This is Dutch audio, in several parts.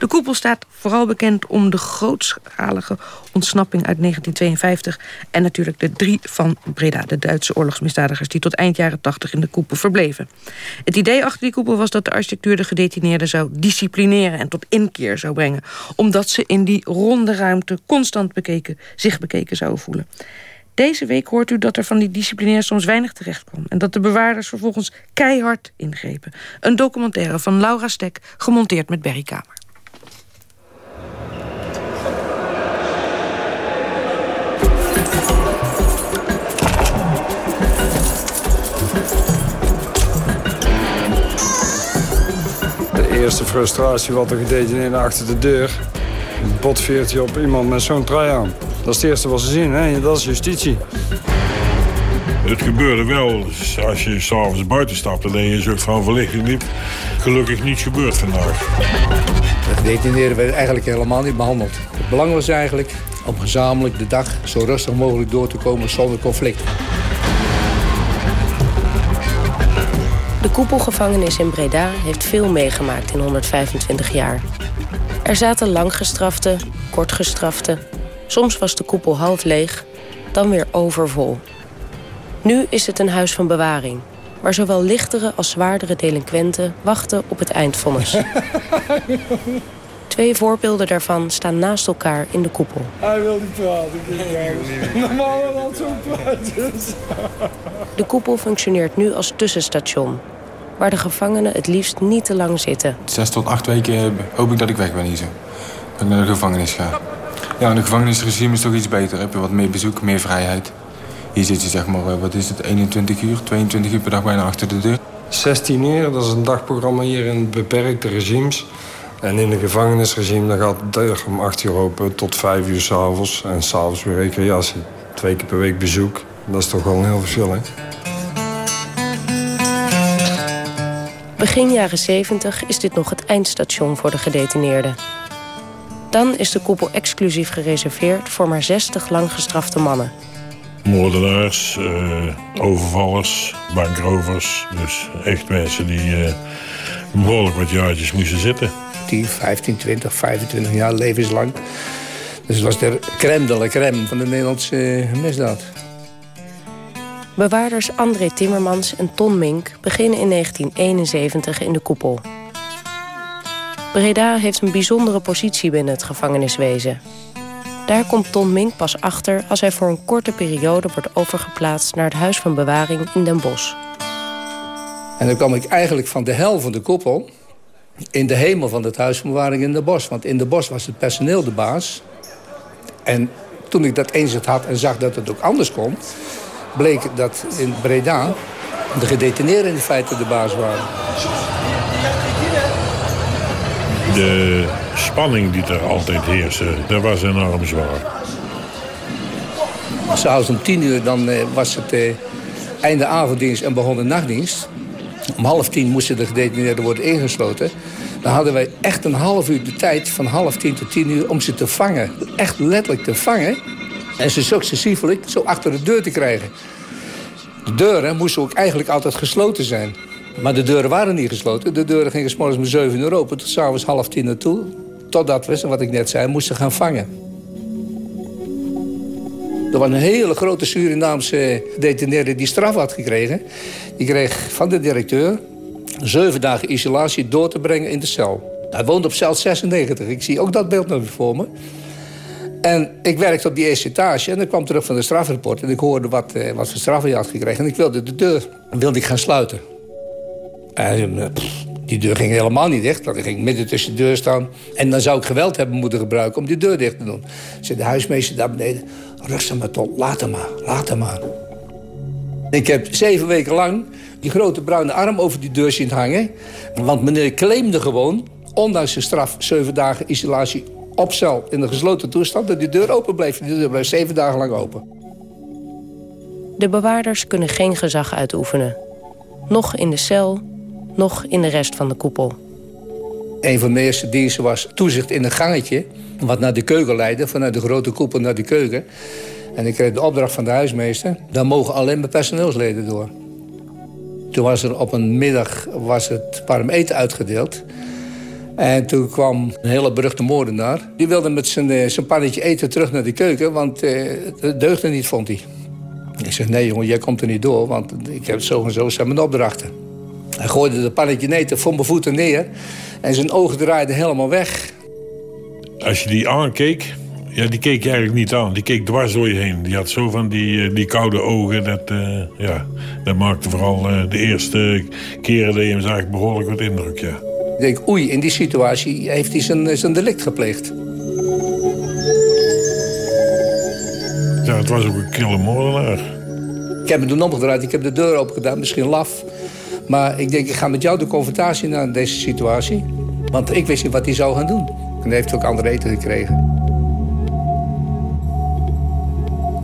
De koepel staat vooral bekend om de grootschalige ontsnapping uit 1952... en natuurlijk de drie van Breda, de Duitse oorlogsmisdadigers... die tot eind jaren 80 in de koepel verbleven. Het idee achter die koepel was dat de architectuur de gedetineerden zou disciplineren... en tot inkeer zou brengen, omdat ze in die ronde ruimte constant bekeken, zich bekeken zouden voelen. Deze week hoort u dat er van die disciplinair soms weinig terecht kwam... en dat de bewaarders vervolgens keihard ingrepen. Een documentaire van Laura Stek, gemonteerd met Berry Kamer. Eerste frustratie wat er gedetineerde achter de deur. Een botveertje op iemand met zo'n trui aan. Dat is het eerste wat ze zien, hè? dat is justitie. Het gebeurde wel als je s'avonds buiten stapte en je een soort van verlichting liep. Gelukkig niet gebeurd vandaag. De gedetineerden werden eigenlijk helemaal niet behandeld. Het belang was eigenlijk om gezamenlijk de dag zo rustig mogelijk door te komen zonder conflict. De koepelgevangenis in Breda heeft veel meegemaakt in 125 jaar. Er zaten langgestrafte, kortgestrafte. Soms was de koepel half leeg, dan weer overvol. Nu is het een huis van bewaring, waar zowel lichtere als zwaardere delinquenten wachten op het eindvonnis. Twee voorbeelden daarvan staan naast elkaar in de koepel. Hij wil niet praten. Normaal wel zo praten. De koepel functioneert nu als tussenstation, waar de gevangenen het liefst niet te lang zitten. Zes tot acht weken hoop ik dat ik weg ben hier zo. Dat ik naar de gevangenis ga. Ja, een gevangenisregime is toch iets beter. Heb je wat meer bezoek, meer vrijheid. Hier zit je zeg maar, eh, wat is het, 21 uur, 22 uur per dag bijna achter de deur. 16 uur, dat is een dagprogramma hier in beperkte regimes. En in een gevangenisregime dan gaat de deur om 8 uur open tot 5 uur s'avonds. En s'avonds weer recreatie. Twee keer per week bezoek. Dat is toch wel een heel verschil, hè? Begin jaren 70 is dit nog het eindstation voor de gedetineerden. Dan is de koepel exclusief gereserveerd voor maar 60 langgestrafte mannen. Moordenaars, eh, overvallers, bankrovers. Dus echt mensen die eh, behoorlijk wat jaartjes moesten zitten. 10, 15, 20, 25 jaar levenslang. Dus het was de crème de la crème van de Nederlandse eh, misdaad. Bewaarders André Timmermans en Ton Mink beginnen in 1971 in de koepel. Breda heeft een bijzondere positie binnen het gevangeniswezen. Daar komt Ton Mink pas achter als hij voor een korte periode wordt overgeplaatst naar het Huis van Bewaring in Den Bosch. En dan kwam ik eigenlijk van de hel van de koepel in de hemel van het Huis van Bewaring in Den Bosch. Want in Den Bosch was het personeel de baas. En toen ik dat eens had en zag dat het ook anders kon... bleek dat in Breda de gedetineerden in feite de baas waren. De spanning die er altijd heerste, dat was enorm zwaar. S'avonds om tien uur dan, eh, was het eh, einde avonddienst en begon de nachtdienst. Om half tien moesten de gedetineerden worden ingesloten. Dan hadden wij echt een half uur de tijd, van half tien tot tien uur... om ze te vangen. Echt letterlijk te vangen. En ze successievelijk zo achter de deur te krijgen. De deuren moesten ook eigenlijk altijd gesloten zijn. Maar de deuren waren niet gesloten. De deuren gingen s morgens om 7 uur open tot s'avonds half tien naartoe. Totdat we, wat ik net zei, moesten gaan vangen. Er was een hele grote Surinaamse gedetineerde die straf had gekregen. Die kreeg van de directeur zeven dagen isolatie door te brengen in de cel. Hij woonde op cel 96. Ik zie ook dat beeld nog voor me. En ik werkte op die eerste etage en ik kwam terug van de strafrapport... en ik hoorde wat, eh, wat voor straf hij had gekregen. En ik wilde de deur wilde ik gaan sluiten. En, eh, die deur ging helemaal niet dicht. want Ik ging midden tussen de deur staan. En dan zou ik geweld hebben moeten gebruiken om die deur dicht te doen. Zei de huismeester daar beneden... Rustig maar, Ton, laat maar, laat hem maar. Ik heb zeven weken lang die grote bruine arm over die deur zien hangen. Want meneer claimde gewoon, ondanks de straf... zeven dagen isolatie op cel in een gesloten toestand... dat die deur open bleef. Die deur bleef zeven dagen lang open. De bewaarders kunnen geen gezag uitoefenen. Nog in de cel, nog in de rest van de koepel. Een van de eerste diensten was toezicht in een gangetje... wat naar de keuken leidde, vanuit de grote koepel naar de keuken. En ik kreeg de opdracht van de huismeester... daar mogen alleen maar personeelsleden door. Toen was er op een middag was het warm eten uitgedeeld. En toen kwam een hele beruchte moordenaar. Die wilde met zijn, eh, zijn pannetje eten terug naar de keuken, want uh, het deugde niet, vond hij. Ik zeg, nee jongen, jij komt er niet door, want ik heb zo en zo zijn mijn opdrachten. Hij gooide de pannetje eten voor mijn voeten neer en zijn ogen draaiden helemaal weg. Als je die aankeek, ja, die keek je eigenlijk niet aan. Die keek dwars door je heen. Die had zo van die, eh, die koude ogen. Dat, ja, dat maakte vooral de eerste keren dat je hem zag behoorlijk wat indruk, ja. Ik denk, oei, in die situatie heeft hij zijn, zijn delict gepleegd. Ja, het was ook een kille moordenaar. Ik heb me toen omgedraaid, ik heb de deur open gedaan, misschien laf. Maar ik denk, ik ga met jou de confrontatie naar deze situatie. Want ik wist niet wat hij zou gaan doen. En hij heeft ook andere eten gekregen.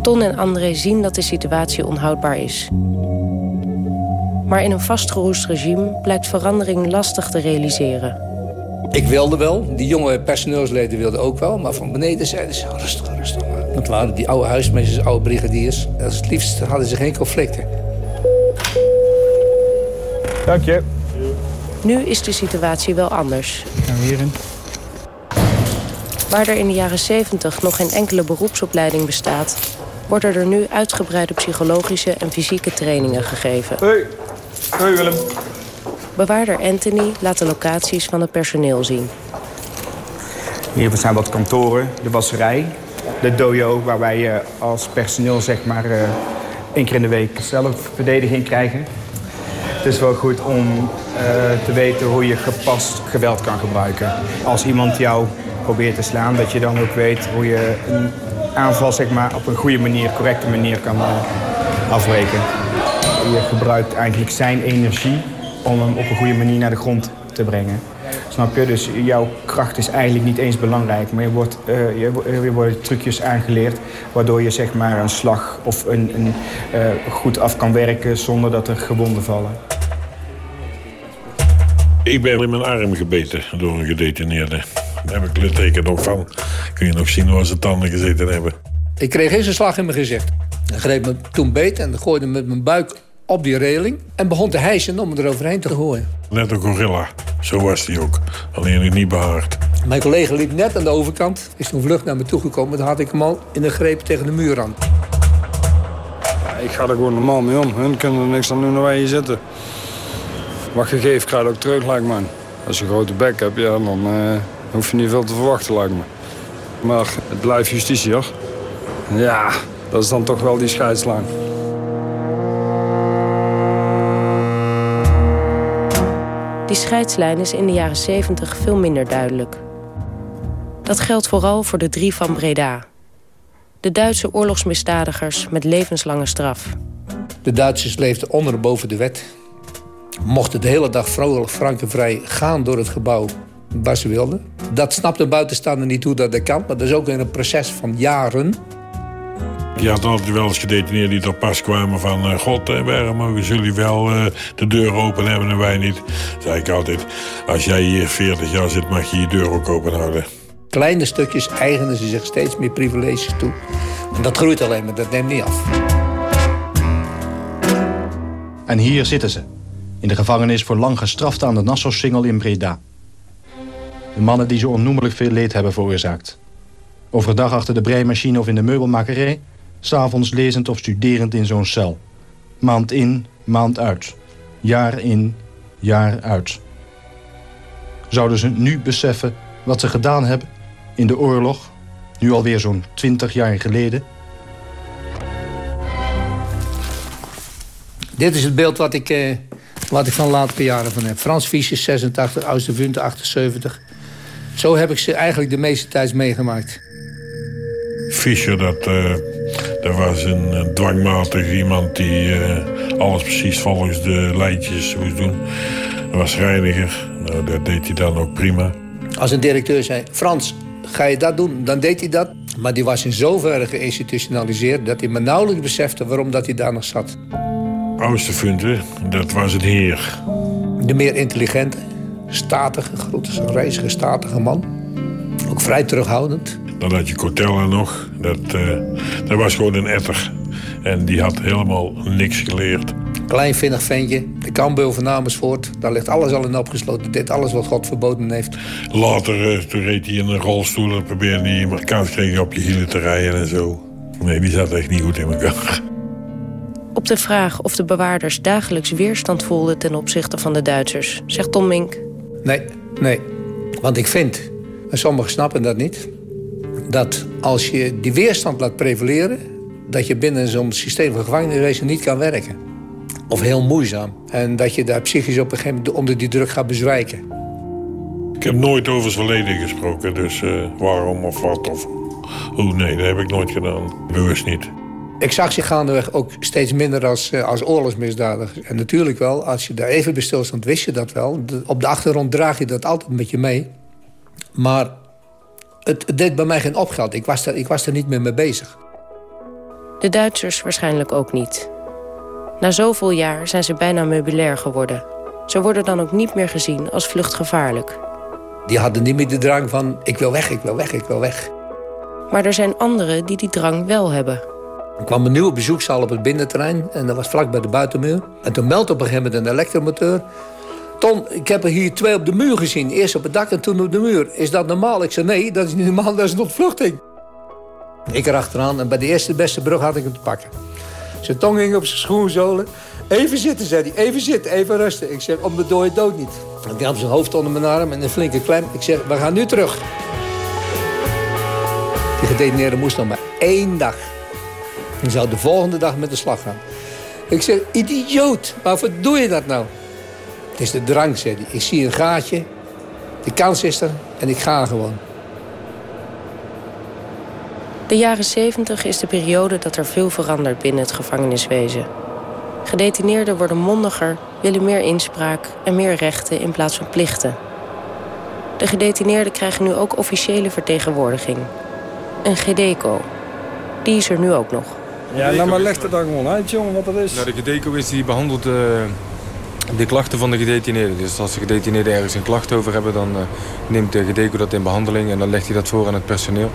Ton en André zien dat de situatie onhoudbaar is. Maar in een vastgeroest regime blijkt verandering lastig te realiseren. Ik wilde wel, die jonge personeelsleden wilden ook wel... maar van beneden zeiden ze, rustig, rustig. Dat waren die oude huismeesters, oude brigadiers. Als het liefst hadden ze geen conflicten. Dank je. Nu is de situatie wel anders. Gaan we hierin? Waar er in de jaren 70 nog geen enkele beroepsopleiding bestaat... worden er nu uitgebreide psychologische en fysieke trainingen gegeven. Hoi. Hoi Willem. Bewaarder Anthony laat de locaties van het personeel zien. Hier zijn wat kantoren, de wasserij, de dojo... waar wij uh, als personeel zeg maar uh, één keer in de week zelfverdediging krijgen. Het is wel goed om uh, te weten hoe je gepast geweld kan gebruiken. Als iemand jou probeert te slaan, dat je dan ook weet hoe je een aanval zeg maar, op een goede manier, correcte manier kan afbreken. Je gebruikt eigenlijk zijn energie om hem op een goede manier naar de grond te brengen. Snap je? Dus jouw kracht is eigenlijk niet eens belangrijk. Maar je wordt, uh, je, je wordt trucjes aangeleerd waardoor je zeg maar, een slag of een, een uh, goed af kan werken zonder dat er gewonden vallen. Ik ben in mijn arm gebeten door een gedetineerde. Daar heb ik litteken nog van. Kun je nog zien waar ze tanden gezeten hebben. Ik kreeg eerst een slag in mijn gezicht. Hij greep me toen beet en gooide met mijn buik op die reling... en begon te hijsen om eroverheen te gooien. Net een gorilla. Zo was hij ook. Alleen niet behaard. Mijn collega liep net aan de overkant. Is toen vlug naar me toegekomen. Dan had ik hem al in een greep tegen de muur aan. Ja, ik ga er gewoon normaal mee om. Hun kunnen er niks aan doen waar je zitten. Wat je geeft, krijg je ook terug, lijkt me. Als je een grote bek hebt, ja, dan uh, hoef je niet veel te verwachten, lijkt me. Maar het blijft justitie, hoor. Ja, dat is dan toch wel die scheidslijn. Die scheidslijn is in de jaren 70 veel minder duidelijk. Dat geldt vooral voor de drie van Breda. De Duitse oorlogsmisdadigers met levenslange straf. De Duitsers leefden onder en boven de wet. Mochten de hele dag vrolijk, frank en vrij gaan door het gebouw waar ze wilden. Dat snapt de buitenstaander niet hoe dat kan, maar dat is ook een proces van jaren. Je had altijd wel eens gedetineerden die tot pas kwamen van... Uh, God, uh, waarom mogen jullie wel uh, de deur open hebben en wij niet? zei ik altijd, als jij hier 40 jaar zit, mag je je deur ook open houden. Kleine stukjes eigenen ze zich steeds meer privileges toe. En dat groeit alleen maar, dat neemt niet af. En hier zitten ze. In de gevangenis voor lang gestraft aan de Nassau-singel in Breda. De mannen die zo onnoemelijk veel leed hebben veroorzaakt. Overdag achter de breimachine of in de meubelmakerij... s'avonds lezend of studerend in zo'n cel. Maand in, maand uit. Jaar in, jaar uit. Zouden ze nu beseffen wat ze gedaan hebben in de oorlog... nu alweer zo'n twintig jaar geleden... Dit is het beeld wat ik, eh, wat ik van latere jaren van heb. Frans Fischer, 86, Oostervunte, 78. Zo heb ik ze eigenlijk de meeste tijd meegemaakt. Fischer, dat, uh, dat was een, een, dwangmatig iemand die uh, alles precies volgens de lijntjes moest doen. Hij was reiniger, nou, dat deed hij dan ook prima. Als een directeur zei, Frans, ga je dat doen? Dan deed hij dat. Maar die was in zoverre geïnstitutionaliseerd... dat hij me nauwelijks besefte waarom dat hij daar nog zat. Oosterfunte, dat was het heer. De meer intelligente, statige, grote, reizige, statige man. Ook vrij terughoudend. Dan had je Cortella nog. Dat, uh, dat was gewoon een etter. En die had helemaal niks geleerd. Klein vinnig ventje, de kampbeul van Amersfoort. Daar ligt alles al in opgesloten. Dit alles wat God verboden heeft. Later uh, toen reed hij in een rolstoel en probeerde hij Amerikaans kreeg op je hielen te rijden en zo. Nee, die zat echt niet goed in elkaar. Op de vraag of de bewaarders dagelijks weerstand voelden ten opzichte van de Duitsers, zegt Tom Mink. Nee, nee. Want ik vind, en sommigen snappen dat niet, dat als je die weerstand laat prevaleren, dat je binnen zo'n systeem van gevangeniswezen niet kan werken. Of heel moeizaam. En dat je daar psychisch op een gegeven moment onder die druk gaat bezwijken. Ik heb nooit over het verleden gesproken, dus uh, waarom of wat of hoe, nee, dat heb ik nooit gedaan. Bewust niet. Ik zag zich gaandeweg ook steeds minder als, uh, als oorlogsmisdadiger. En natuurlijk wel, als je daar even bij stilstond, wist je dat wel. op de achtergrond draag je dat altijd met je mee. Maar het, het deed bij mij geen opgeld. Ik was, er, ik was er niet meer mee bezig. De Duitsers waarschijnlijk ook niet. Na zoveel jaar zijn ze bijna meubilair geworden. Ze worden dan ook niet meer gezien als vluchtgevaarlijk. Die hadden niet meer de drang van ik wil weg, ik wil weg, ik wil weg. Maar er zijn anderen die die drang wel hebben. Er kwam een nieuwe bezoekzaal op het binnenterrein en dat was vlak bij de buitenmuur. En toen meldde op een gegeven moment een elektromotor. Ik heb er hier twee op de muur gezien. Eerst op het dak en toen op de muur. Is dat normaal? Ik zei nee, dat is niet normaal, dat is een ontvluchting. Ik erachteraan en bij de eerste beste brug had ik hem te pakken. Zijn tong hing op zijn schoenzolen. Even zitten, zei hij. Even zitten, even rusten. Ik zeg, om de dode dood niet. Die had zijn hoofd onder mijn arm en een flinke klem. Ik zeg, we gaan nu terug. Die gedetineerde moest nog maar één dag. En zou de volgende dag met de slag gaan. Ik zeg, idioot, waarvoor doe je dat nou? Het is de drang, zei hij. Ik zie een gaatje, de kans is er en ik ga gewoon. De jaren 70 is de periode dat er veel verandert binnen het gevangeniswezen. Gedetineerden worden mondiger, willen meer inspraak en meer rechten in plaats van plichten. De gedetineerden krijgen nu ook officiële vertegenwoordiging. Een GDECO. Die is er nu ook nog. Ja, nou maar leg het dan gewoon uit, jongen, wat dat is. Nou, de GDECO is die behandelt uh, de klachten van de gedetineerden. Dus als de gedetineerden ergens een klacht over hebben... dan uh, neemt de GDECO dat in behandeling en dan legt hij dat voor aan het personeel.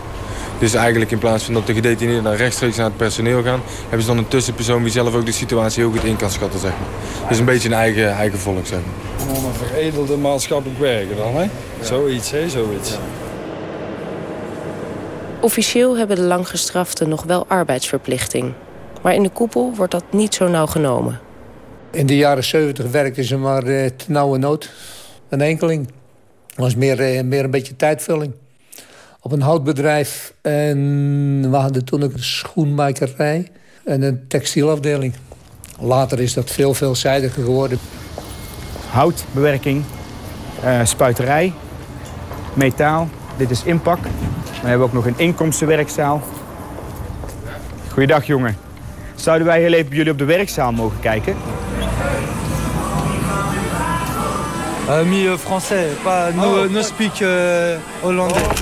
Dus eigenlijk in plaats van dat de gedetineerden dan rechtstreeks naar het personeel gaan... hebben ze dan een tussenpersoon die zelf ook de situatie heel goed in kan schatten, zeg maar. Dus een beetje een eigen, eigen volk, zeg maar. Gewoon een veredelde maatschappelijk werken dan, hè? Zoiets, hè? Zoiets. Officieel hebben de langgestraften nog wel arbeidsverplichting. Maar in de koepel wordt dat niet zo nauw genomen. In de jaren 70 werkten ze maar te nauwe nood. Een enkeling. Dat was meer, eh, meer een beetje tijdvulling op een houtbedrijf. En we hadden toen ook een schoenmakerij en een textielafdeling. Later is dat veel veelzijdiger geworden. Houtbewerking, uh, spuiterij, metaal. Dit is inpak. We hebben ook nog een inkomstenwerkzaal. Goeiedag, jongen. Zouden wij heel even jullie op de werkzaal mogen kijken? Uh, mi français, pas, no, oh, no speak uh, Hollandais.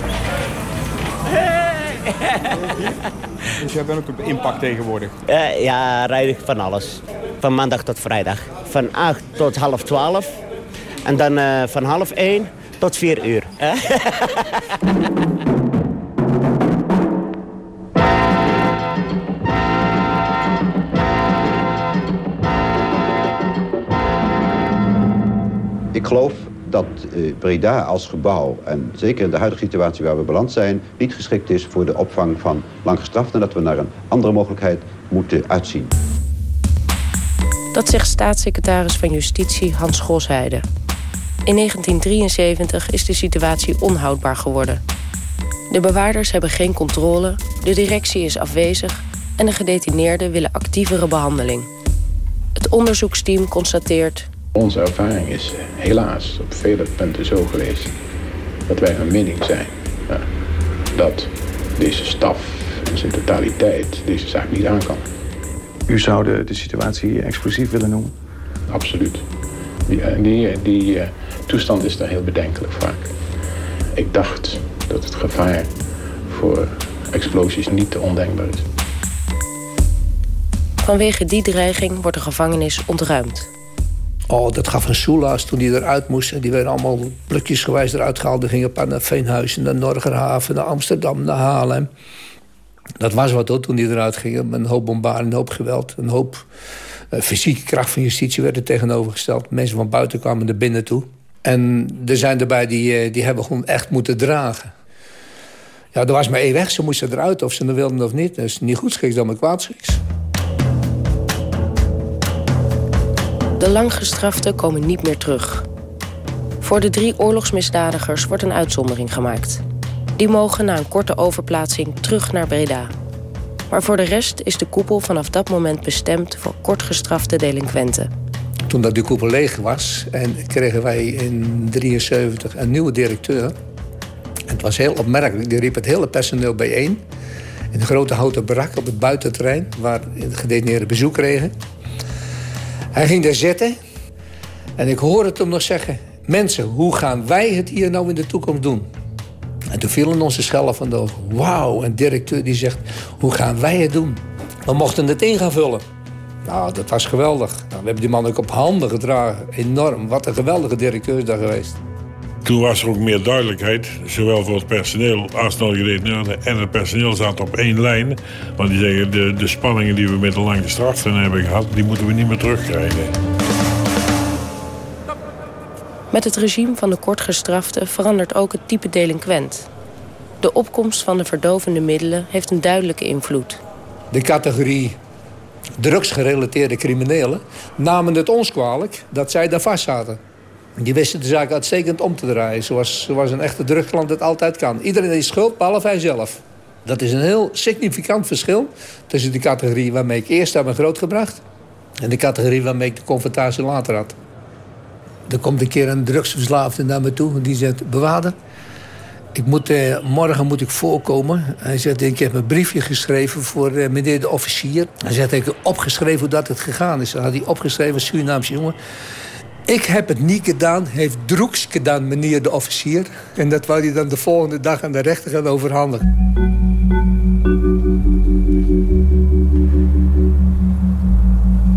dus jij bent ook op inpak tegenwoordig? Uh, ja, rijd ik van alles. Van maandag tot vrijdag. Van 8 tot half 12. En dan uh, van half 1 tot 4 uur. geloof dat uh, Breda als gebouw, en zeker in de huidige situatie waar we beland zijn, niet geschikt is voor de opvang van langgestraften en dat we naar een andere mogelijkheid moeten uitzien. Dat zegt staatssecretaris van Justitie Hans Gosheide. In 1973 is de situatie onhoudbaar geworden. De bewaarders hebben geen controle, de directie is afwezig en de gedetineerden willen actievere behandeling. Het onderzoeksteam constateert onze ervaring is helaas op vele punten zo geweest dat wij van mening zijn dat deze staf in zijn totaliteit deze zaak niet aan kan. U zou de, de situatie explosief willen noemen? Absoluut. Die, eh, die, die uh, toestand is daar heel bedenkelijk vaak. Ik dacht dat het gevaar voor explosies niet te ondenkbaar is. Vanwege die dreiging wordt de gevangenis ontruimd. Oh, dat gaf een soelaas toen die eruit moesten. Die werden allemaal plukjesgewijs eruit gehaald. Die gingen naar Veenhuizen, naar Norgerhaven, naar Amsterdam, naar Haarlem. Dat was wat hoor, toen die eruit gingen. Een hoop bombarding, een hoop geweld, een hoop uh, fysieke kracht van justitie werd er tegenovergesteld. Mensen van buiten kwamen er binnen toe. En er zijn erbij die, uh, die hebben gewoon echt moeten dragen. Ja, er was maar één weg. Ze moesten eruit, of ze er wilden of niet. Dat is niet goed schiks dan maar kwaad schiks. De langgestraften komen niet meer terug. Voor de drie oorlogsmisdadigers wordt een uitzondering gemaakt. Die mogen na een korte overplaatsing terug naar Breda. Maar voor de rest is de koepel vanaf dat moment bestemd voor kortgestrafte delinquenten. Toen dat die koepel leeg was, en kregen wij in 1973 een nieuwe directeur. Het was heel opmerkelijk. Die riep het hele personeel bijeen. In een grote houten barak op het buitenterrein, waar de gedetineerden bezoek kregen. Hij ging daar zitten en ik hoorde hem nog zeggen... mensen, hoe gaan wij het hier nou in de toekomst doen? En toen vielen onze schellen van de. Wauw, een directeur die zegt, hoe gaan wij het doen? We mochten het in gaan vullen. Nou, dat was geweldig. Nou, we hebben die man ook op handen gedragen. Enorm. Wat een geweldige directeur is daar geweest. Toen was er ook meer duidelijkheid, zowel voor het personeel als de gedetineerden. En het personeel zat op één lijn. Want die zeggen, de, de spanningen die we met de lange straften hebben gehad... die moeten we niet meer terugkrijgen. Met het regime van de kortgestrafte verandert ook het type delinquent. De opkomst van de verdovende middelen heeft een duidelijke invloed. De categorie drugsgerelateerde criminelen namen het ons kwalijk dat zij daar vast zaten. Die wisten de zaak uitstekend om te draaien, zoals, zoals een echte drugsklant het altijd kan. Iedereen is schuld, behalve hij zelf. Dat is een heel significant verschil tussen de categorie waarmee ik eerst heb grootgebracht... en de categorie waarmee ik de confrontatie later had. Er komt een keer een drugsverslaafde naar me toe en die zegt... bewaarder, ik moet, eh, morgen moet ik voorkomen. Hij zegt, ik heb een briefje geschreven voor eh, meneer de officier. Hij zegt, ik heb opgeschreven hoe dat het gegaan is. Dan had hij opgeschreven, Surinaamse jongen... Ik heb het niet gedaan, heeft Droeks gedaan, meneer de officier. En dat wou hij dan de volgende dag aan de rechter gaan overhandigen.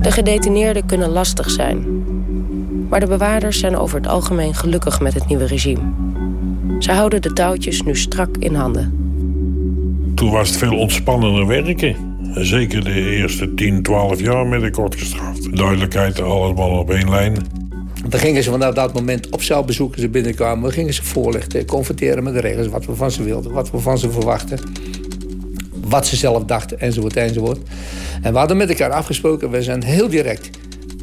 De gedetineerden kunnen lastig zijn. Maar de bewaarders zijn over het algemeen gelukkig met het nieuwe regime. Ze houden de touwtjes nu strak in handen. Toen was het veel ontspannender werken. Zeker de eerste 10, 12 jaar met de kortgestraft. Duidelijkheid, allemaal op één lijn. Dan gingen ze vanaf dat moment op celbezoeken ze binnenkwamen. We gingen ze voorlichten, confronteren met de regels, wat we van ze wilden, wat we van ze verwachten. Wat ze zelf dachten, enzovoort, enzovoort. En we hadden met elkaar afgesproken, we zijn heel direct.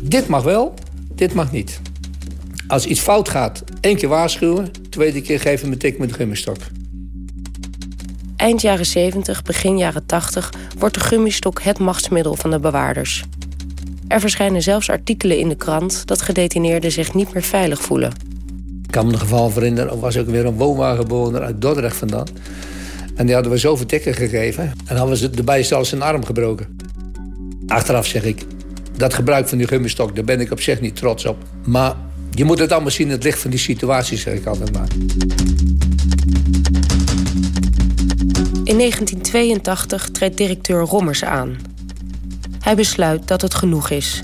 Dit mag wel, dit mag niet. Als iets fout gaat, één keer waarschuwen, tweede keer geven we een tik met de gummistok. Eind jaren 70, begin jaren 80 wordt de gummistok het machtsmiddel van de bewaarders. Er verschijnen zelfs artikelen in de krant dat gedetineerden zich niet meer veilig voelen. Ik kan me een geval herinneren, er was ook weer een woonwagenbewoner uit Dordrecht vandaan. En die hadden we zoveel tikken gegeven. En hadden ze erbij zelfs zijn arm gebroken. Achteraf zeg ik, dat gebruik van die gummistok, daar ben ik op zich niet trots op. Maar je moet het allemaal zien in het licht van die situatie, zeg ik altijd maar. In 1982 treedt directeur Rommers aan. Hij besluit dat het genoeg is.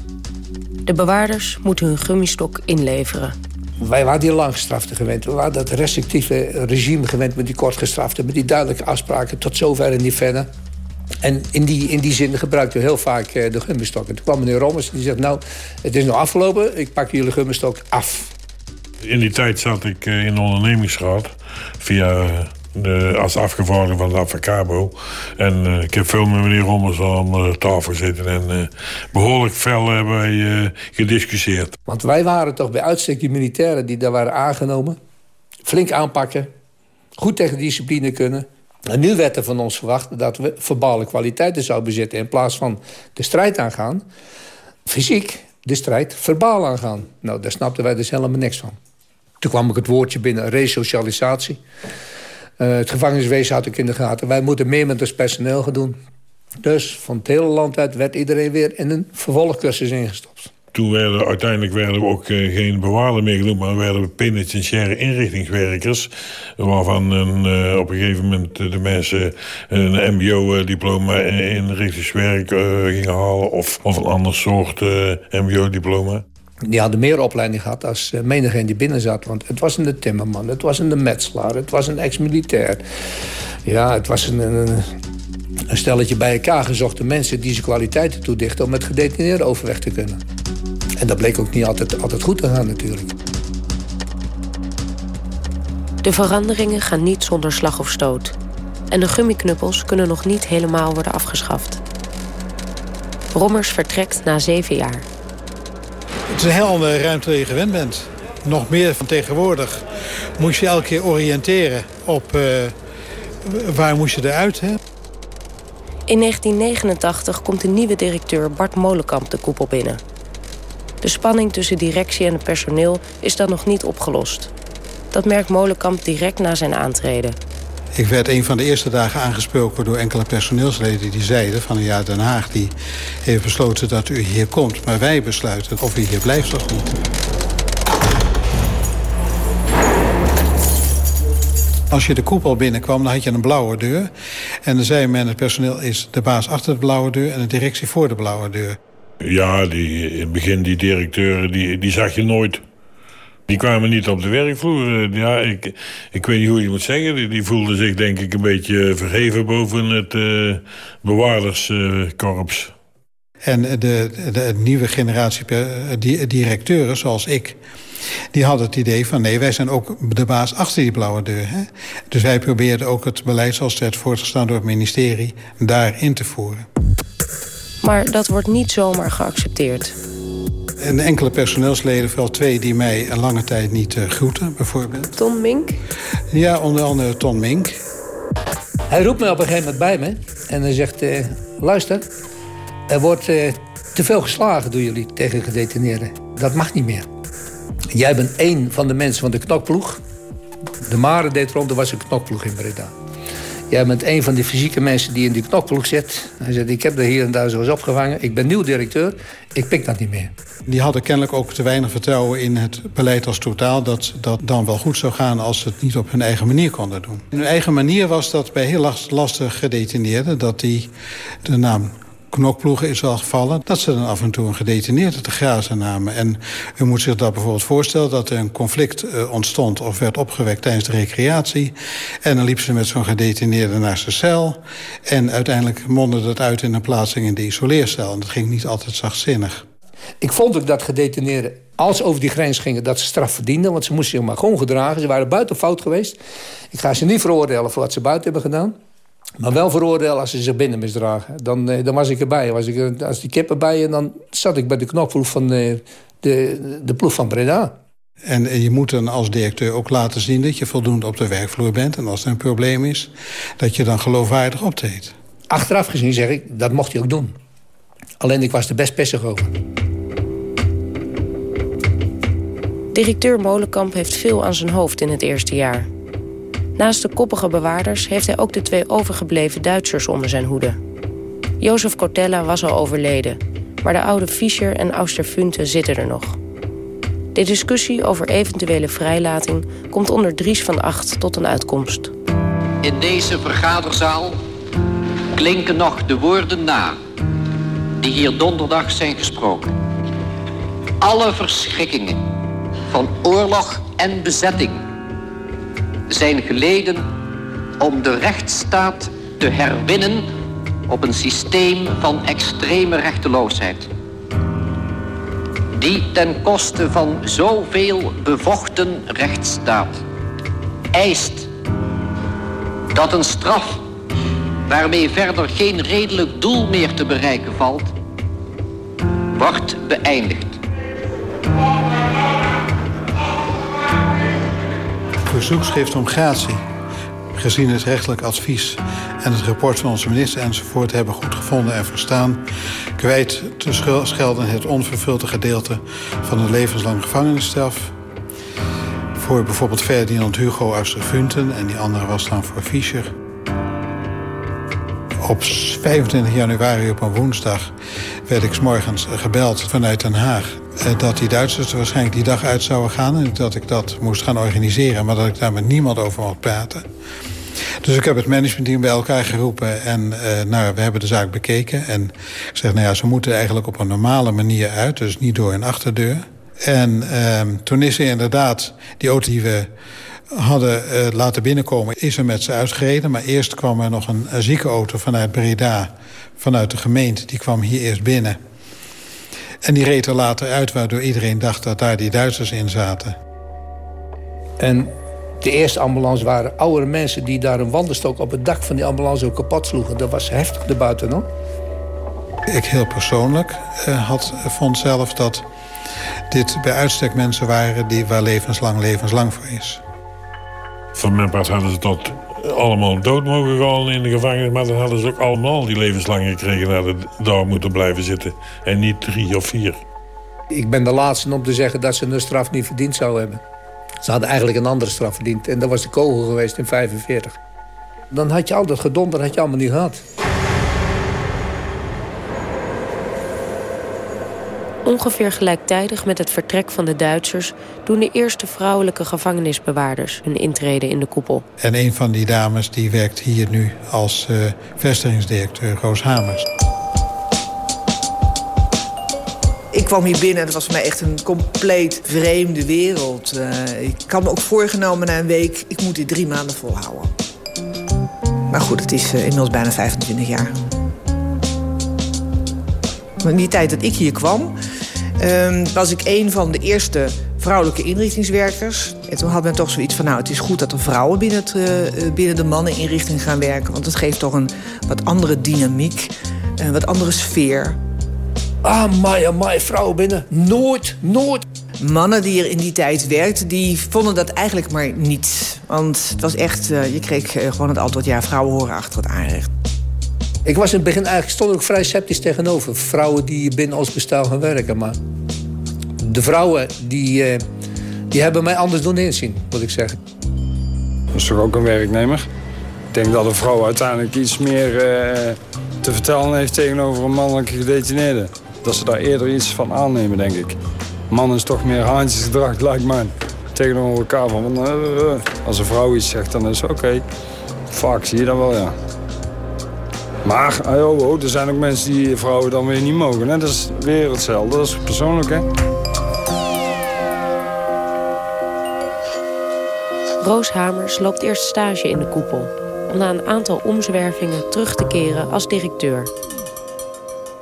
De bewaarders moeten hun gummistok inleveren. Wij waren die langgestrafte gewend. We waren dat restrictieve regime gewend met die kortgestrafte... met die duidelijke afspraken tot zover en niet verder. En in die, in die zin gebruikten we heel vaak eh, de gummistok. En toen kwam meneer Rommers die zegt... nou, het is nu afgelopen, ik pak jullie gummistok af. In die tijd zat ik eh, in de ondernemingsraad... via de, als afgevaardigde van de Avacabo. En uh, ik heb veel met meneer Rommers aan de tafel zitten. En behoorlijk fel hebben wij gediscussieerd. Want wij waren toch bij uitstek die militairen die daar waren aangenomen. Flink aanpakken. Goed tegen discipline kunnen. En nu werd er van ons verwacht dat we verbale kwaliteiten zouden bezitten... in plaats van de strijd aangaan. Fysiek de strijd verbaal aangaan. Nou, daar snapten wij dus helemaal niks van. Toen kwam ik het woordje binnen, resocialisatie. Uh, het gevangeniswezen had ik in de gaten. Wij moeten meer met ons personeel gaan doen. Dus van het hele land uit werd iedereen weer in een vervolgcursus ingestopt. Toen werden uiteindelijk werden we ook uh, geen bewaarder meer genoemd... maar werden we penitentiaire inrichtingswerkers... waarvan een, uh, op een gegeven moment de mensen een mbo-diploma in inrichtingswerk gingen halen... Of, of een ander soort mbo-diploma. Die hadden meer opleiding gehad als uh, menigeen die binnen zat. Want het was een timmerman, het was een metselaar, het was een ex-militair. Ja, het was een, stelletje bij elkaar gezochte mensen die ze kwaliteiten toedichten om met gedetineerden overweg te kunnen. En dat bleek ook niet altijd, altijd goed te gaan natuurlijk. De veranderingen gaan niet zonder slag of stoot. En de gummiknuppels kunnen nog niet helemaal worden afgeschaft. Rommers vertrekt na zeven jaar. Het is een heel andere ruimte waar je gewend bent. Nog meer van tegenwoordig moest je elke keer oriënteren op uh, waar moest je eruit. Hè? In 1989 komt de nieuwe directeur Bart Molenkamp de koepel binnen. De spanning tussen directie en het personeel is dan nog niet opgelost. Dat merkt Molenkamp direct na zijn aantreden. Ik werd een van de eerste dagen aangesproken door enkele personeelsleden die zeiden van ja, Den Haag die heeft besloten dat u hier komt, maar wij besluiten of u hier blijft of niet. Als je de koepel binnenkwam, dan had je een blauwe deur. En dan zei men, het personeel is de baas achter de blauwe deur... en de directie voor de blauwe deur. Ja, die, in het begin die directeuren, die, die zag je nooit. Die kwamen niet op de werkvloer. Ja, ik, ik weet niet hoe je moet zeggen. Die, die voelden zich denk ik een beetje verheven boven het uh, bewaarderskorps. En de, de, de, nieuwe generatie directeuren, zoals ik... die hadden het idee van nee, wij zijn ook de baas achter die blauwe deur. Hè? Dus wij probeerden ook het beleid zoals het werd voortgestaan door het ministerie... daarin te voeren. Maar dat wordt niet zomaar geaccepteerd. En enkele personeelsleden, vooral twee die mij een lange tijd niet uh, groeten, bijvoorbeeld. Ton Mink? Ja, onder andere Ton Mink. Hij roept me op een gegeven moment bij me en hij zegt... Uh, luister, er wordt uh, te veel geslagen door jullie tegen gedetineerden. Dat mag niet meer. Jij bent één van de mensen van de knokploeg. De Mare deed rond, er was een knokploeg in Breda. Jij bent een van die fysieke mensen die in die knokploeg zit. Hij zegt, ik heb er hier en daar zo eens opgevangen. Ik ben nieuw directeur, ik pik dat niet meer. Die hadden kennelijk ook te weinig vertrouwen in het beleid als totaal... dat dat dan wel goed zou gaan als ze het niet op hun eigen manier konden doen. hun eigen manier was dat bij heel lastig gedetineerden... dat die de naam knokploegen is al gevallen... dat ze dan af en toe een gedetineerde te grazen namen. En u moet zich dat bijvoorbeeld voorstellen... dat er een conflict uh, ontstond of werd opgewekt tijdens de recreatie. En dan liep ze met zo'n gedetineerde naar zijn cel. En uiteindelijk mondde dat uit in een plaatsing in de isoleercel. En dat ging niet altijd zachtzinnig. Ik vond ook dat gedetineerden, als ze over die grens gingen... dat ze straf verdienden, want ze moesten zich maar gewoon gedragen. Ze waren buiten fout geweest. Ik ga ze niet veroordelen voor wat ze buiten hebben gedaan. Maar wel veroordelen als ze zich binnen misdragen. Dan, dan was ik erbij. Was ik, als die kippen bij en dan zat ik bij de knokploeg van de, de, de ploeg van Breda. En je moet dan als directeur ook laten zien dat je voldoende op de werkvloer bent. En als er een probleem is, dat je dan geloofwaardig optreedt. Achteraf gezien zeg ik, dat mocht hij ook doen. Alleen ik was er best pissig over. Directeur Molenkamp heeft veel aan zijn hoofd in het eerste jaar. Naast de koppige bewaarders heeft hij ook de twee overgebleven Duitsers onder zijn hoede. Jozef Cortella was al overleden, maar de oude Fischer en Austerfunte zitten er nog. De discussie over eventuele vrijlating komt onder Dries van Acht tot een uitkomst. In deze vergaderzaal klinken nog de woorden na die hier donderdag zijn gesproken. Alle verschrikkingen van oorlog en bezetting zijn geleden om de rechtsstaat te herwinnen op een systeem van extreme rechteloosheid. Die ten koste van zoveel bevochten rechtsstaat eist dat een straf waarmee verder geen redelijk doel meer te bereiken valt, wordt beëindigd. Verzoekschrift om gratie. Gezien het rechtelijk advies en het rapport van onze minister enzovoort hebben goed gevonden en verstaan, kwijt te schelden het onvervulde gedeelte van een levenslang gevangenisstraf. Voor bijvoorbeeld Ferdinand Hugo Austerfunten en die andere was dan voor Fischer. Op 25 januari op een woensdag werd ik s morgens gebeld vanuit Den Haag dat die Duitsers er waarschijnlijk die dag uit zouden gaan... en dat ik dat moest gaan organiseren, maar dat ik daar met niemand over mocht praten. Dus ik heb het managementteam bij elkaar geroepen en uh, nou, we hebben de zaak bekeken. En ik zeg, nou ja, ze moeten eigenlijk op een normale manier uit, dus niet door een achterdeur. En uh, toen is er inderdaad die auto die we hadden uh, laten binnenkomen, is er met ze uitgereden. Maar eerst kwam er nog een, een ziekenauto vanuit Breda, vanuit de gemeente. Die kwam hier eerst binnen. En die reed er later uit, waardoor iedereen dacht dat daar die Duitsers in zaten. En de eerste ambulance waren oudere mensen... die daar een wandelstok op het dak van die ambulance ook kapot sloegen. Dat was heftig erbuiten, hoor. Ik heel persoonlijk uh, had, vond zelf dat dit bij uitstek mensen waren... Die, waar levenslang levenslang voor is. Van mijn part hadden ze tot allemaal dood mogen gaan in de gevangenis... maar dan hadden ze ook allemaal die levenslang gekregen... dat ze daar moeten blijven zitten. En niet drie of vier. Ik ben de laatste om te zeggen dat ze een straf niet verdiend zou hebben. Ze hadden eigenlijk een andere straf verdiend. En dat was de kogel geweest in 45. Dan had je al dat gedonder had je allemaal niet gehad. Ongeveer gelijktijdig met het vertrek van de Duitsers... doen de eerste vrouwelijke gevangenisbewaarders hun intrede in de koepel. En een van die dames die werkt hier nu als uh, vestigingsdirecteur, Roos Hamers. Ik kwam hier binnen en het was voor mij echt een compleet vreemde wereld. Uh, ik had me ook voorgenomen na een week, ik moet dit drie maanden volhouden. Maar goed, het is uh, inmiddels bijna 25 jaar. In die tijd dat ik hier kwam, um, was ik een van de eerste vrouwelijke inrichtingswerkers. En toen had men toch zoiets van, nou, het is goed dat er vrouwen binnen, het, uh, binnen de manneninrichting gaan werken. Want het geeft toch een wat andere dynamiek, een wat andere sfeer. Ah, Maya, Maya, vrouwen binnen. Nooit, nooit. Mannen die er in die tijd werkten, die vonden dat eigenlijk maar niet. Want het was echt, uh, je kreeg uh, gewoon het antwoord... ja, vrouwen horen achter het aanrecht. Ik was in het begin eigenlijk stond ook vrij sceptisch tegenover. Vrouwen die binnen ons bestel gaan werken. Maar de vrouwen die, uh, die hebben mij anders doen inzien, moet ik zeggen. Dat is toch ook een werknemer? Ik denk dat een vrouw uiteindelijk iets meer te vertellen heeft tegenover een mannelijke gedetineerde dat ze daar eerder iets van aannemen, denk ik. Man is toch meer haantjesgedrag, lijkt mij. Tegenover elkaar van, uh, als een vrouw iets zegt, dan is het oké. Okay. Vaak zie je dat wel, ja. Maar, oh, oh, er zijn ook mensen die vrouwen dan weer niet mogen. Hè? Dat is weer hetzelfde, dat is persoonlijk, hè. Roos Hamers loopt eerst stage in de koepel... om na een aantal omzwervingen terug te keren als directeur.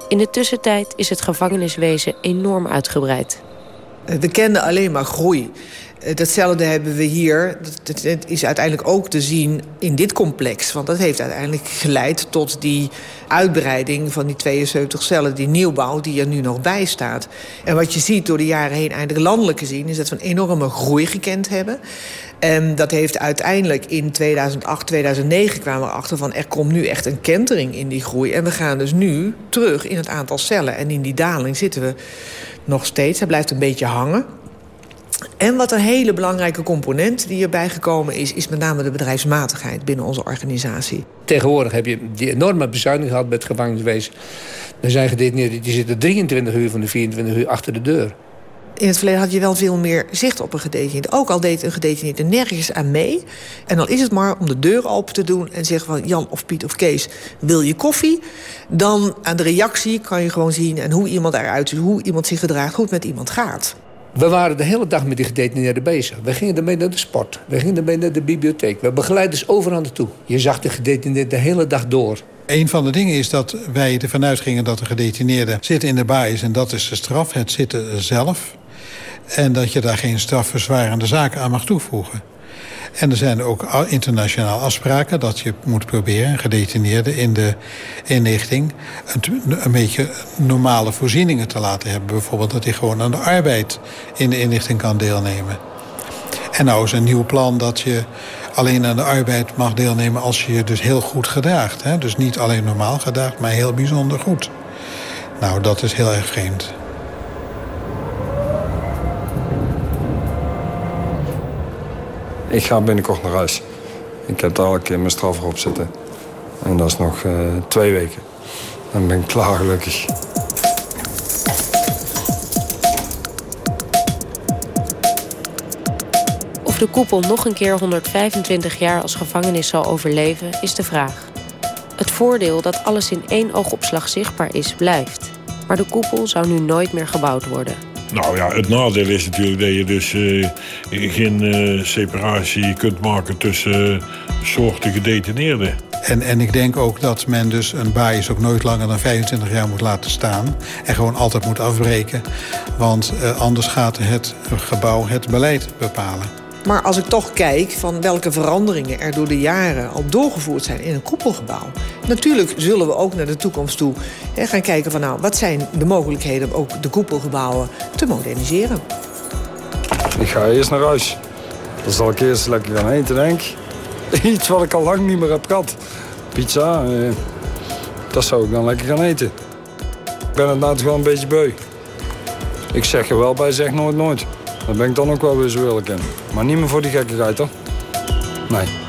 In de tussentijd is het gevangeniswezen enorm uitgebreid. We kenden alleen maar groei. Datzelfde hebben we hier. Dat is uiteindelijk ook te zien in dit complex. Want dat heeft uiteindelijk geleid tot die uitbreiding van die 72 cellen, die nieuwbouw die er nu nog bij staat. En wat je ziet door de jaren heen, eindelijk landelijk gezien, is dat we een enorme groei gekend hebben. En dat heeft uiteindelijk in 2008, 2009 kwamen we erachter van... er komt nu echt een kentering in die groei. En we gaan dus nu terug in het aantal cellen. En in die daling zitten we nog steeds. Hij blijft een beetje hangen. En wat een hele belangrijke component die erbij gekomen is... is met name de bedrijfsmatigheid binnen onze organisatie. Tegenwoordig heb je die enorme bezuiniging gehad met het gevangeniswezen. Er zijn gedetineerden die zitten 23 uur van de 24 uur achter de deur. In het verleden had je wel veel meer zicht op een gedetineerde. Ook al deed een gedetineerde nergens aan mee. En dan is het maar om de deur open te doen en zeggen van... Jan of Piet of Kees, wil je koffie? Dan aan de reactie kan je gewoon zien en hoe iemand eruit ziet... hoe iemand zich gedraagt, hoe het met iemand gaat. We waren de hele dag met die gedetineerden bezig. We gingen ermee naar de sport. We gingen ermee naar de bibliotheek. We begeleiden ze overal naartoe. Je zag de gedetineerden de hele dag door. Een van de dingen is dat wij ervan uitgingen dat de gedetineerde zitten in de baas... en dat is de straf, het zitten zelf. En dat je daar geen strafverzwarende zaken aan mag toevoegen. En er zijn ook internationaal afspraken dat je moet proberen... een gedetineerde in de inrichting een, een, beetje normale voorzieningen te laten hebben. Bijvoorbeeld dat hij gewoon aan de arbeid in de inrichting kan deelnemen. En nou is een nieuw plan dat je alleen aan de arbeid mag deelnemen... als je je dus heel goed gedraagt. Hè? Dus niet alleen normaal gedraagt, maar heel bijzonder goed. Nou, dat is heel erg vreemd. Ik ga binnenkort naar huis. Ik heb daar een keer mijn straf erop zitten. En dat is nog uh, twee weken. Dan ben ik klaar gelukkig. Of de koepel nog een keer 125 jaar als gevangenis zal overleven, is de vraag. Het voordeel dat alles in één oogopslag zichtbaar is, blijft. Maar de koepel zou nu nooit meer gebouwd worden. Nou ja, het nadeel is natuurlijk dat je dus uh, geen uh, separatie kunt maken tussen uh, soorten gedetineerden. En, en ik denk ook dat men dus een baais ook nooit langer dan 25 jaar moet laten staan. En gewoon altijd moet afbreken. Want anders gaat het gebouw het beleid bepalen. Maar als ik toch kijk van welke veranderingen er door de jaren al doorgevoerd zijn in een koepelgebouw. Natuurlijk zullen we ook naar de toekomst toe hè, gaan kijken van nou, wat zijn de mogelijkheden om ook de koepelgebouwen te moderniseren. Ik ga eerst naar huis. Dan zal ik eerst lekker gaan eten, denk. Iets wat ik al lang niet meer heb gehad. Pizza, eh, dat zou ik dan lekker gaan eten. Ik ben inderdaad wel een beetje beu. Ik zeg er wel bij, zeg nooit nooit. Dat ben ik dan ook wel weer zo. Maar niet meer voor die gekkigheid, hoor. Nee.